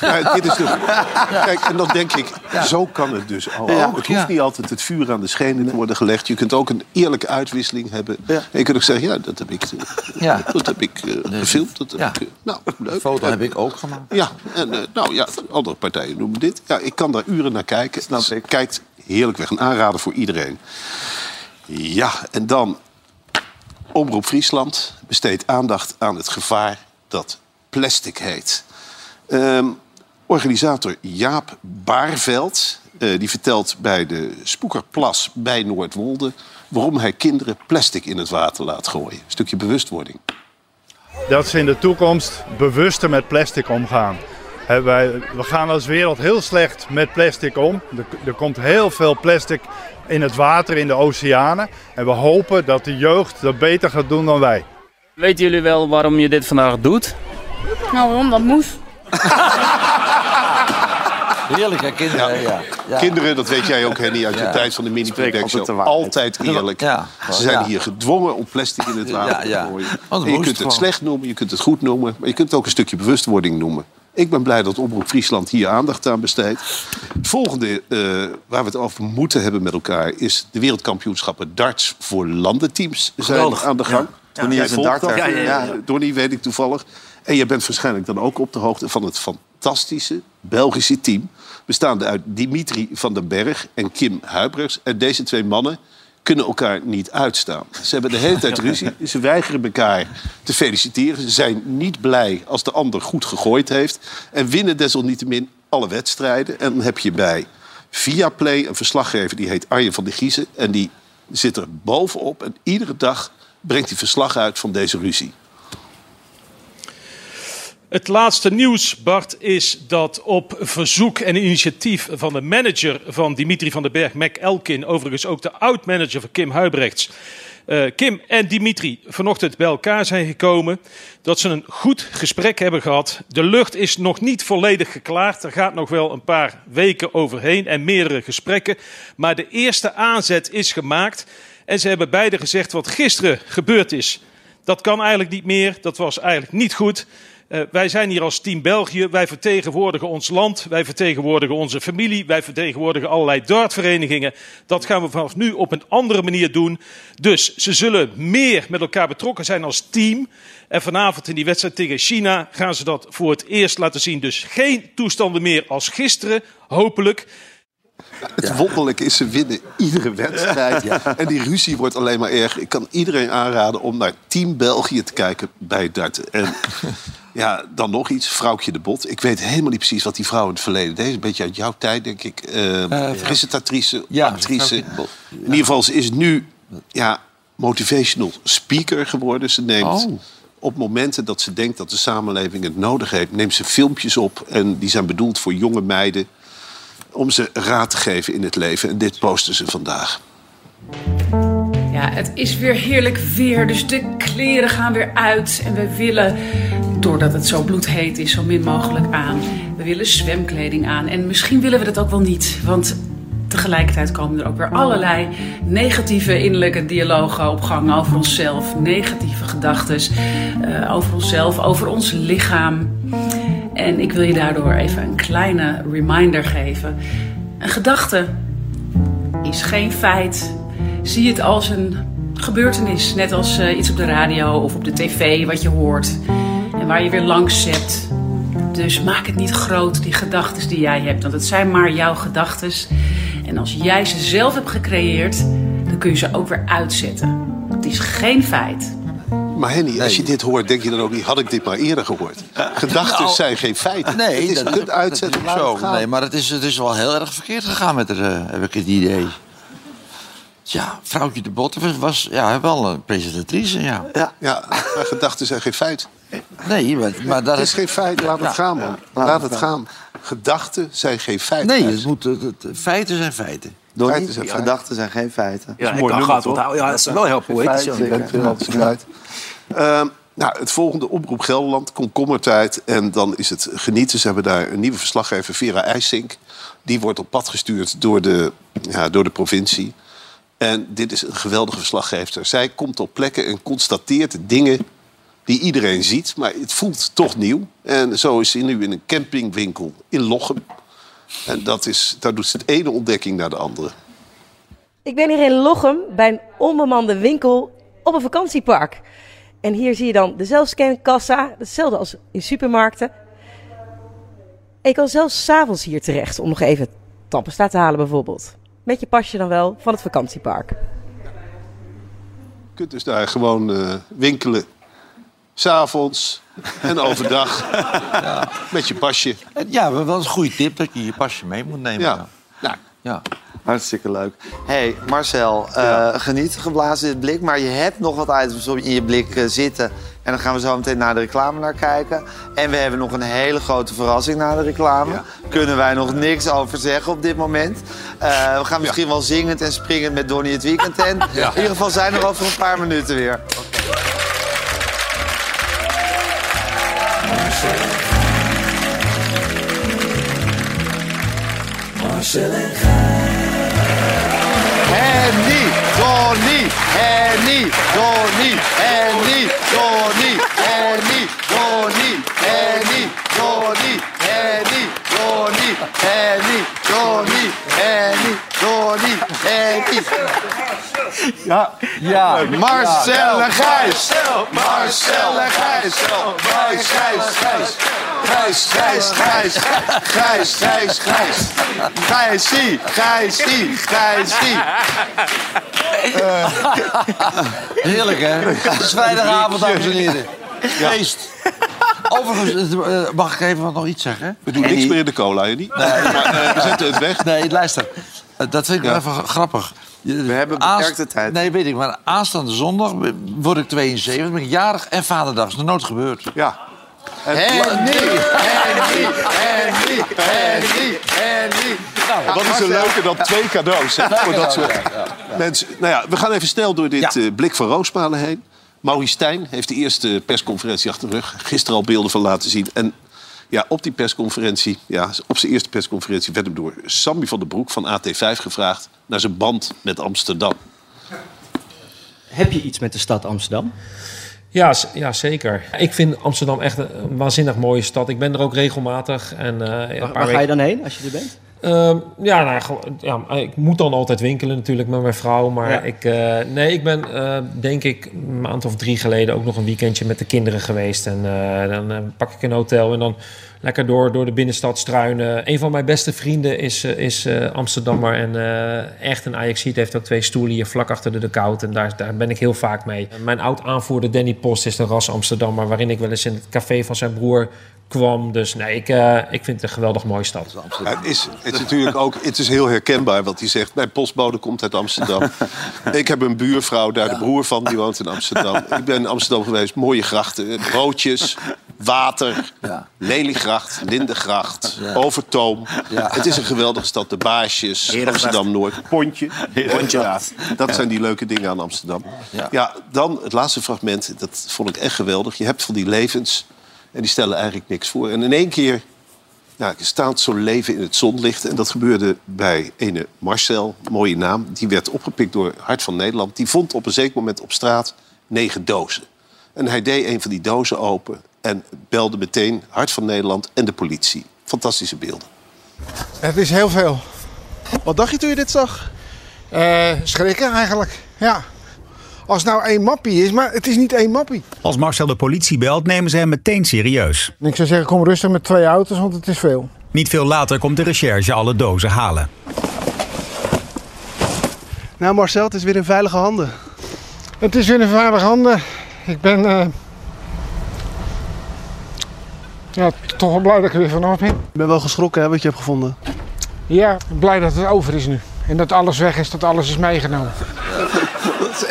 Ja, dit is de... Kijk, en dan denk ik, zo kan het dus ook. Ja. het hoeft Ja. niet altijd het vuur aan de schenen te worden gelegd. Je kunt ook een eerlijke uitwisseling hebben. Ja. En je kunt ook zeggen, ja, dat heb ik, eh, Ja. dat heb ik eh, gefilmd. Dat heb Ja. ik, eh, nou, leuk. De foto En- heb ik ook gemaakt. Ja, en nou ja, andere partijen noemen dit. Ja, ik kan daar uren naar kijken. Snap Dus ik. Kijkt heerlijk weg. Een aanrader voor iedereen. Ja, en dan Omroep Friesland besteedt aandacht aan het gevaar dat plastic heet. Ehm, organisator Jaap Baarveld eh, die vertelt bij de Spoekerplas bij Noordwolde... waarom hij kinderen plastic in het water laat gooien. Een stukje bewustwording. dat ze in de toekomst bewuster met plastic omgaan. Wij, we gaan als wereld heel slecht met plastic om. Er, er komt heel veel plastic in het water, in de oceanen. En we hopen dat de jeugd dat beter gaat doen dan wij. Weten jullie wel waarom je dit vandaag doet? Nou, waarom dat moest? Heerlijk, hè, kinderen? Ja. Ja. Kinderen, dat weet jij ook, Henny, uit de Ja. tijd van de mini altijd. Altijd eerlijk. Ja. Ze zijn Ja. hier gedwongen om plastic in het water Ja, ja. te gooien. En je kunt het slecht noemen, je kunt het goed noemen... maar je kunt het ook een stukje bewustwording noemen. Ik ben blij dat Omroep Friesland hier aandacht aan besteedt. Het volgende eh, waar we het over moeten hebben met elkaar... is de wereldkampioenschappen darts voor landenteams zijn Geweldig. aan de gang. Donnie Jij is een darter. dat? Ja, ja, ja. Ja, Donnie weet ik toevallig. En je bent waarschijnlijk dan ook op de hoogte van het fantastische Belgische team. Bestaande uit Dimitri van den Berg en Kim Huibrechts. En deze twee mannen kunnen elkaar niet uitstaan. Ze hebben de hele tijd ruzie. Ze weigeren elkaar te feliciteren. Ze zijn niet blij als de ander goed gegooid heeft. En winnen desalniettemin alle wedstrijden. En dan heb je bij Viaplay een verslaggever die heet Arjen van der Giezen. En die zit er bovenop. En iedere dag brengt hij verslag uit van deze ruzie. Het laatste nieuws, Bart, is dat op verzoek en initiatief van de manager van Dimitri van den Berg, Mac Elkin, overigens ook de oud-manager van Kim Huibrechts, eh, Kim en Dimitri vanochtend bij elkaar zijn gekomen. Dat ze een goed gesprek hebben gehad. De lucht is nog niet volledig geklaard. Er gaat nog wel een paar weken overheen en meerdere gesprekken. Maar de eerste aanzet is gemaakt. En ze hebben beide gezegd wat gisteren gebeurd is. Dat kan eigenlijk niet meer. Dat was eigenlijk niet goed. Eh, wij zijn hier als Team België. Wij vertegenwoordigen ons land. Wij vertegenwoordigen onze familie. Wij vertegenwoordigen allerlei dartverenigingen. Dat gaan we vanaf nu op een andere manier doen. Dus ze zullen meer met elkaar betrokken zijn als team. En vanavond in die wedstrijd tegen China gaan ze dat voor het eerst laten zien. Dus geen toestanden meer als gisteren, hopelijk. Het wonderlijke is, ze winnen iedere wedstrijd. En die ruzie wordt alleen maar erger. Ik kan iedereen aanraden om naar Team België te kijken bij darten. En ja, dan nog iets, Vrouwtje de Bot. Ik weet helemaal niet precies wat die vrouw in het verleden deed. Een beetje uit jouw tijd, denk ik. Eh presentatrice, actrice. Bot. In ieder geval, ze is nu ja, motivational speaker geworden. Ze neemt Oh. op momenten dat ze denkt dat de samenleving het nodig heeft... neemt ze filmpjes op en die zijn bedoeld voor jonge meiden om ze raad te geven in het leven. En dit posten ze vandaag. Ja, het is weer heerlijk weer, dus de kleren gaan weer uit. En we willen, doordat het zo bloedheet is, zo min mogelijk aan. We willen zwemkleding aan. En misschien willen we dat ook wel niet, want tegelijkertijd komen er ook weer allerlei negatieve innerlijke dialogen op gang over onszelf. Negatieve gedachten eh, over onszelf, over ons lichaam. En ik wil je daardoor even een kleine reminder geven. Een gedachte is geen feit. Zie het als een gebeurtenis. Net als eh, iets op de radio of op de tv wat je hoort. Waar je weer langs zept. Dus maak het niet groot, die gedachten die jij hebt. Want het zijn maar jouw gedachten. En als jij ze zelf hebt gecreëerd, dan kun je ze ook weer uitzetten. Het is geen feit. Maar Henny, als je dit hoort, denk je dan ook niet... had ik dit maar eerder gehoord? Gedachten Nou, zijn geen feiten. Nee, het is dat, kunt dat uitzetten, is laat zo. Nee, maar het is, het is wel heel erg verkeerd gegaan met haar, eh, heb ik het idee. Ja, vrouwtje de Botte was, was ja, wel een presentatrice, ja. Ja, Ja, maar gedachten zijn geen feit. Nee, maar, maar dat Het is geen feit, laat het gaan, man. Laat het gaan. Gedachten zijn geen feiten. Nee, het moet, het, het- feiten zijn feiten. Feiten zijn feiten. gedachten zijn geen feiten. Ja, ik mooi kan nummer, gaat toch? Ja, dat is wel heel poëtisch. Ja. Ehm, nou, het volgende oproep Gelderland, komkommertijd. En dan is het genieten. Ze hebben daar een nieuwe verslaggever, Vera IJsink. Die wordt op pad gestuurd door de, ja, door de provincie. En dit is een geweldige verslaggever. Zij komt op plekken en constateert dingen die iedereen ziet. Maar het voelt toch nieuw. En zo is ze nu in een campingwinkel in Lochem. En dat is, daar doet ze het ene ontdekking naar de andere. Ik ben hier in Lochem bij een onbemande winkel op een vakantiepark. En hier zie je dan de zelfscankassa, hetzelfde als in supermarkten. En je kan zelfs s'avonds hier terecht om nog even tandpasta te halen bijvoorbeeld. Met je pasje dan wel van het vakantiepark. Je kunt dus daar gewoon eh, winkelen. S'avonds en overdag. Met je pasje. En Ja, maar wel een goede tip dat je je pasje mee moet nemen. Ja. Ja. Nou, Ja. Hartstikke leuk. hey, Marcel, eh, geniet geblazen dit blik. Maar je hebt nog wat items op in je blik eh, zitten. En dan gaan we zo meteen naar de reclame naar kijken. En we hebben nog een hele grote verrassing na de reclame. Kunnen wij nog niks over zeggen op dit moment. Eh, we gaan misschien wel zingend en springend met Donnie het weekend in. In ieder geval zijn we er over een paar minuten weer. Donnie, Henny, Donnie, Henny, Donnie, Henny, Donnie, Henny, Donnie, Henny, Donnie, Henny, Donnie, Henny, Donnie, Henny. ja. Ja, Marcel en Gijs. Marcel en Gijs. Gijs, Gijs, Gijs. Gijs, Gijs, Gijs. Gijs, Gijs, Gijs. Gijsie, Gijsie, Gijsie. Heerlijk, hè? Het is vrijdagavond, dames en heren. Feest. Overigens, eh, mag ik even nog iets zeggen? We doen niks meer in de cola, hè, niet? Maar eh, we zetten het weg. Nee, luister. Eh, Dat vind ik wel even grappig. We hebben beperkte tijd. Nee, weet ik. Maar aanstaande zondag word ik 72, ben ik jarig en vaderdag. is nog nooit gebeurd. Ja. Henny, Henny, Henny, Henny, Henny. Nou, wat is er leuker dan twee cadeaus hè, voor dat soort mensen. Nou ja, we gaan even snel door dit eh, blik van Roosmalen heen. Maurice Stijn heeft de eerste persconferentie achter de rug. Gisteren al beelden van laten zien. En ja, op die persconferentie, ja, op zijn eerste persconferentie... werd hem door Sammy van den Broek van AT5 gevraagd... naar zijn band met Amsterdam. Heb je iets met de stad Amsterdam? Ja, ja, zeker. Ik vind Amsterdam echt een waanzinnig mooie stad. Ik ben er ook regelmatig. En, eh, Waar, ga je dan heen als je er bent? Ehm, ja, nou, ja, ik moet dan altijd winkelen natuurlijk met mijn vrouw. Maar Ja. ik, eh, nee, ik ben eh, denk ik een maand of drie geleden ook nog een weekendje met de kinderen geweest. En eh, dan pak ik een hotel en dan lekker door, door de binnenstad struinen. Een van mijn beste vrienden is, is Amsterdammer en echt een Ajaxiet. Heeft ook twee stoelen hier vlak achter de dugout. En daar, daar ben ik heel vaak mee. Mijn oud-aanvoerder Danny Post is een ras Amsterdammer... waarin ik wel eens in het café van zijn broer kwam. Dus nee, ik, eh, ik vind het een geweldig mooie stad. Ja, het, is, het is natuurlijk ook het is heel herkenbaar wat hij zegt. Mijn postbode komt uit Amsterdam. Ik heb een buurvrouw daar, de broer van, die woont in Amsterdam. Ik ben in Amsterdam geweest, mooie grachten, broodjes, water, Leliegracht, Lindengracht, Overtoom. Het is een geweldige stad, de baasjes. Amsterdam-Noord, Pontje. Pontje. Ja, dat zijn die leuke dingen aan Amsterdam. Ja. dan het laatste fragment, dat vond ik echt geweldig. Je hebt van die levens en die stellen eigenlijk niks voor. En in één keer ja, staat zo'n leven in het zonlicht. En dat gebeurde bij ene Marcel, mooie naam. Die werd opgepikt door Hart van Nederland. Die vond op een zeker moment op straat negen dozen. En hij deed een van die dozen open en belde meteen Hart van Nederland en de politie. Fantastische beelden. Het is heel veel. Wat dacht je toen je dit zag? schrikken eigenlijk, ja. Als het nou één mappie is, maar het is niet één mappie. Als Marcel de politie belt, nemen ze hem meteen serieus. Ik zou zeggen, kom rustig met twee auto's, want het is veel. Niet veel later komt de recherche alle dozen halen. Nou Marcel, het is weer in veilige handen. Het is weer in veilige handen. ik ben eh, ja, toch wel blij dat ik er weer vanaf ben. Ik ben wel geschrokken hè, wat je hebt gevonden. Ja, blij dat het over is nu. En dat alles weg is, dat alles is meegenomen.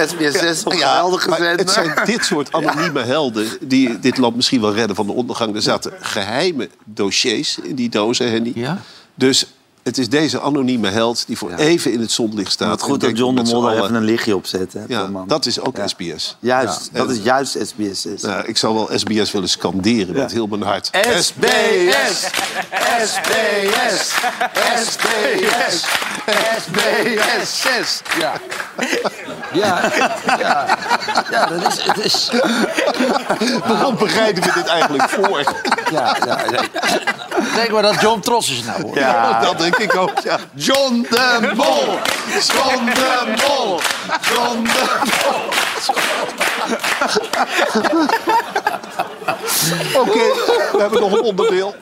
SBS 6 op geweldig maar gezet. het zijn dit soort anonieme helden die dit land misschien wel redden van de ondergang. Er zaten geheime dossiers in die dozen, Henny. Dus het is deze anonieme held die voor even in het zonlicht staat. Het en goed dat John de Mol even een lichtje op zet. Hè, Ja, dat is ook Ja. SBS. Juist, Ja, dat en- is juist SBS 6. Nou, ik zal wel SBS willen scanderen met heel mijn hart. SBS! SBS! SBS! SBS 6! Ja. Ja, ja, ja, dat is... Het is... Waarom bereiden we dit eigenlijk voor? Ja, ja, ja. Denk maar dat John trots is nou, hoor. Ja, dat denk ik ook. Ja. John de Mol! John de Mol! John de Mol! Oké, we hebben nog een onderdeel.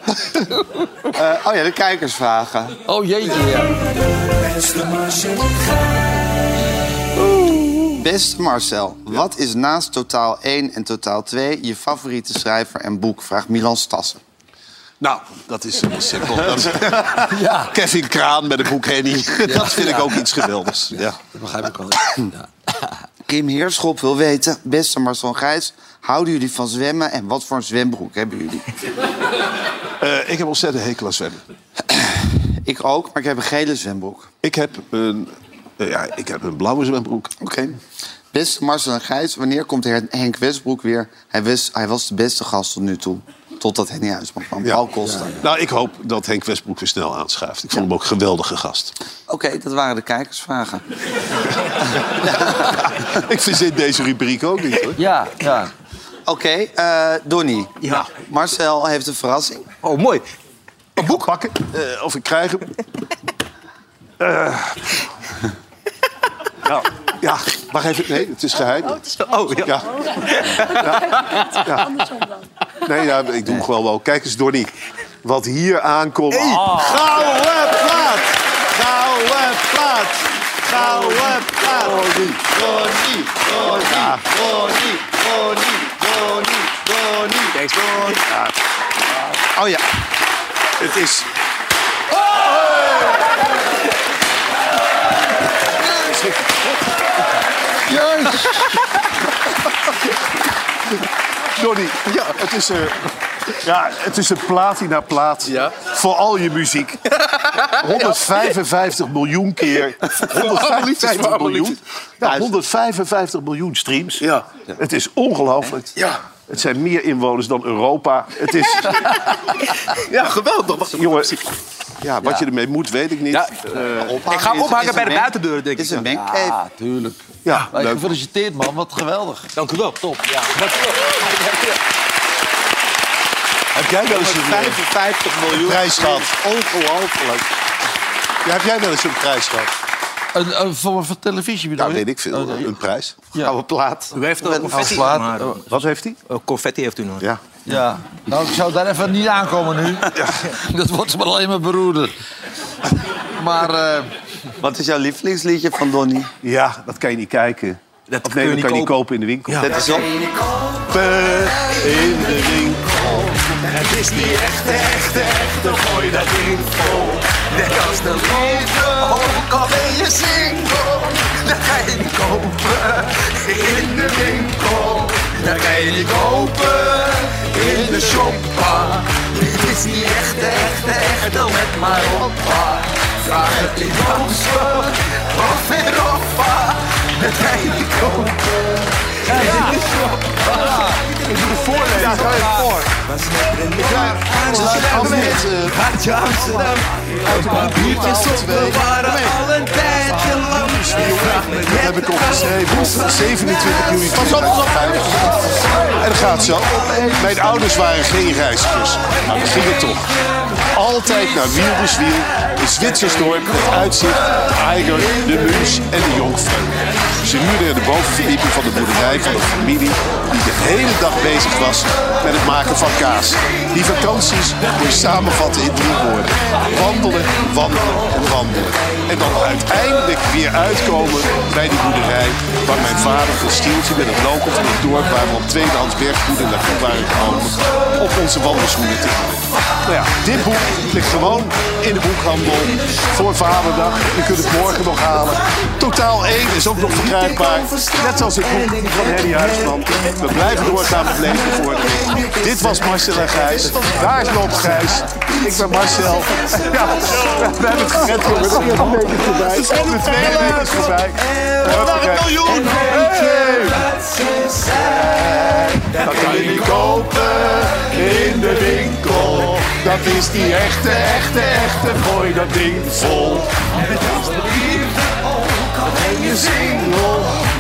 Eh, oh ja, de kijkersvragen. Oh jeetje, ja. Beste Marcel, wat is naast totaal 1 en totaal 2 je favoriete schrijver en boek? Vraagt Milan Stassen. Nou, dat is heel simpel. Dat is- Kevin Kraan met een boek Henny. Dat vind ik ook iets geweldigs. Ja. Dat begrijp ik wel. Kim Heerschop wil weten, beste Marcel Gijs, houden jullie van zwemmen en wat voor een zwembroek hebben jullie? Eh, ik heb ontzettend hekel aan zwemmen. Ik ook, maar ik heb een gele zwembroek. Ik heb een, eh, ja, ik heb een blauwe zwembroek. Oké. Beste Marcel en Gijs, wanneer komt Henk Westbroek weer? Hij was, hij was de beste gast tot nu toe. Totdat Henny Huisman kwam. Paul Koster. Nou, ik hoop dat Henk Westbroek weer snel aanschuift. Ik vond hem ook een geweldige gast. Oké, dat waren de kijkersvragen. ik verzin deze rubriek ook niet, hoor. Ja, ja. Oké, eh Donnie. Ja. Marcel heeft een verrassing. Oh, mooi. Een boek pakken. Eh, of ik krijg hem. Eh. ja, ja, wacht even. Nee, het is geheim. Oh, ja. Ja. Ja. Nee, ja, ik doe hem gewoon wel. Kijk eens, Donnie. Wat hier aankomt. Gouden plaat! Gouden plaat! Gouden plaat! Donnie, Donnie, Donnie, Donnie, Donnie, Donnie, Donnie, Thanks. Ja. Oh ja. Het is... Juist! Donnie, ja, het is, een, ja, het is een platina plaat voor al je muziek. 155 miljoen keer. 155 miljoen. Ja, 155 miljoen streams. Ja. Het is ongelooflijk. Ja. Het zijn meer inwoners dan Europa. Het is... Ja, geweldig. Jongen, ja, wat je ermee moet, weet ik niet. Ja. Eh, Ik ga hem ophangen bij de buitendeur, denk ik. Het is een mengcave. Ja, tuurlijk. ja, leuk. gefeliciteerd, man. Wat geweldig. Dank u wel. Top. Ja. Heb jij wel eens een eh, 55 miljoen. prijs gehad? Ongelooflijk. Ja, heb jij wel eens een prijs gehad? Een, een, voor, voor televisie bedoel Ja, je? weet ik veel. Oh. Een prijs. Gouden plaat. U heeft ook confetti. plaat. Maar, Oh. Wat heeft hij? confetti heeft u nog. Ja. Ja. Nou, ik zou daar even niet aankomen nu. Dat wordt maar alleen maar beroerder. Maar... eh, Wat is jouw lievelingsliedje van Donnie? Ja, dat kan je niet kijken. Dat Of nee, dat kan je niet kopen in de winkel. Ja. Dat is op. Kopen in de winkel. Het is niet echte, echte, echte, gooi dat ding vol. Net als de liefde, ook al ben je single. Dan ga je niet kopen in de winkel. Dan ga je niet kopen in de shoppa. Dit is niet echte, echte, echte, let maar op. pa. Vraag het in Jansen of in Roffa. Dan ga je niet kopen in de shoppa. Ik doe de voorlezen. Ja, ga je voor. We sluiten af met uh, Hartje Amsterdam. Uit papiertjes op, we waren al een tijdje lang. Dat heb ik opgeschreven. 27 juli 2005. En dat gaat zo. Mijn ouders waren geen reizigers. Maar we gingen toch. Altijd naar Wieldeswiel in Zwitsersdorp met uitzicht op Eiger, de Muns en de Jongvrouw. Ze huurden er bovenverdieping van de boerderij van een familie die de hele dag bezig was met het maken van kaas. Die vakanties je samenvatten in drie woorden. Wandelen, wandelen en wandelen. En dan uiteindelijk weer uitkomen bij die boerderij waar mijn vader van Stieltje met het local van het dorp waar we op tweedehands berggoeden naartoe waren gekomen op onze wandelschoenen te gaan. Nou ja, dit boek ligt gewoon in de boekhandel voor Vaderdag. Je kunt het morgen nog halen. Totaal 1 is ook nog verkrijgbaar. Net zoals het boek van Henny Huisman. We blijven doorgaan met leesbevordering. Dit was Marcel en Gijs. Daar is Loop Gijs. Ik ben Marcel. Ja, we hebben het gered. Er is een beetje voorbij. De tweede week is voorbij. Een miljoen! Dat kan je kopen in de winkel. Dat is die echte, echte, echte. Gooi dat ding vol. En het is de liefde ook. Al ben je single.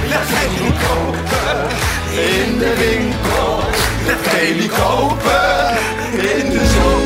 Laat kan je niet kopen. In de winkel. Laat kan niet kopen. In de zon.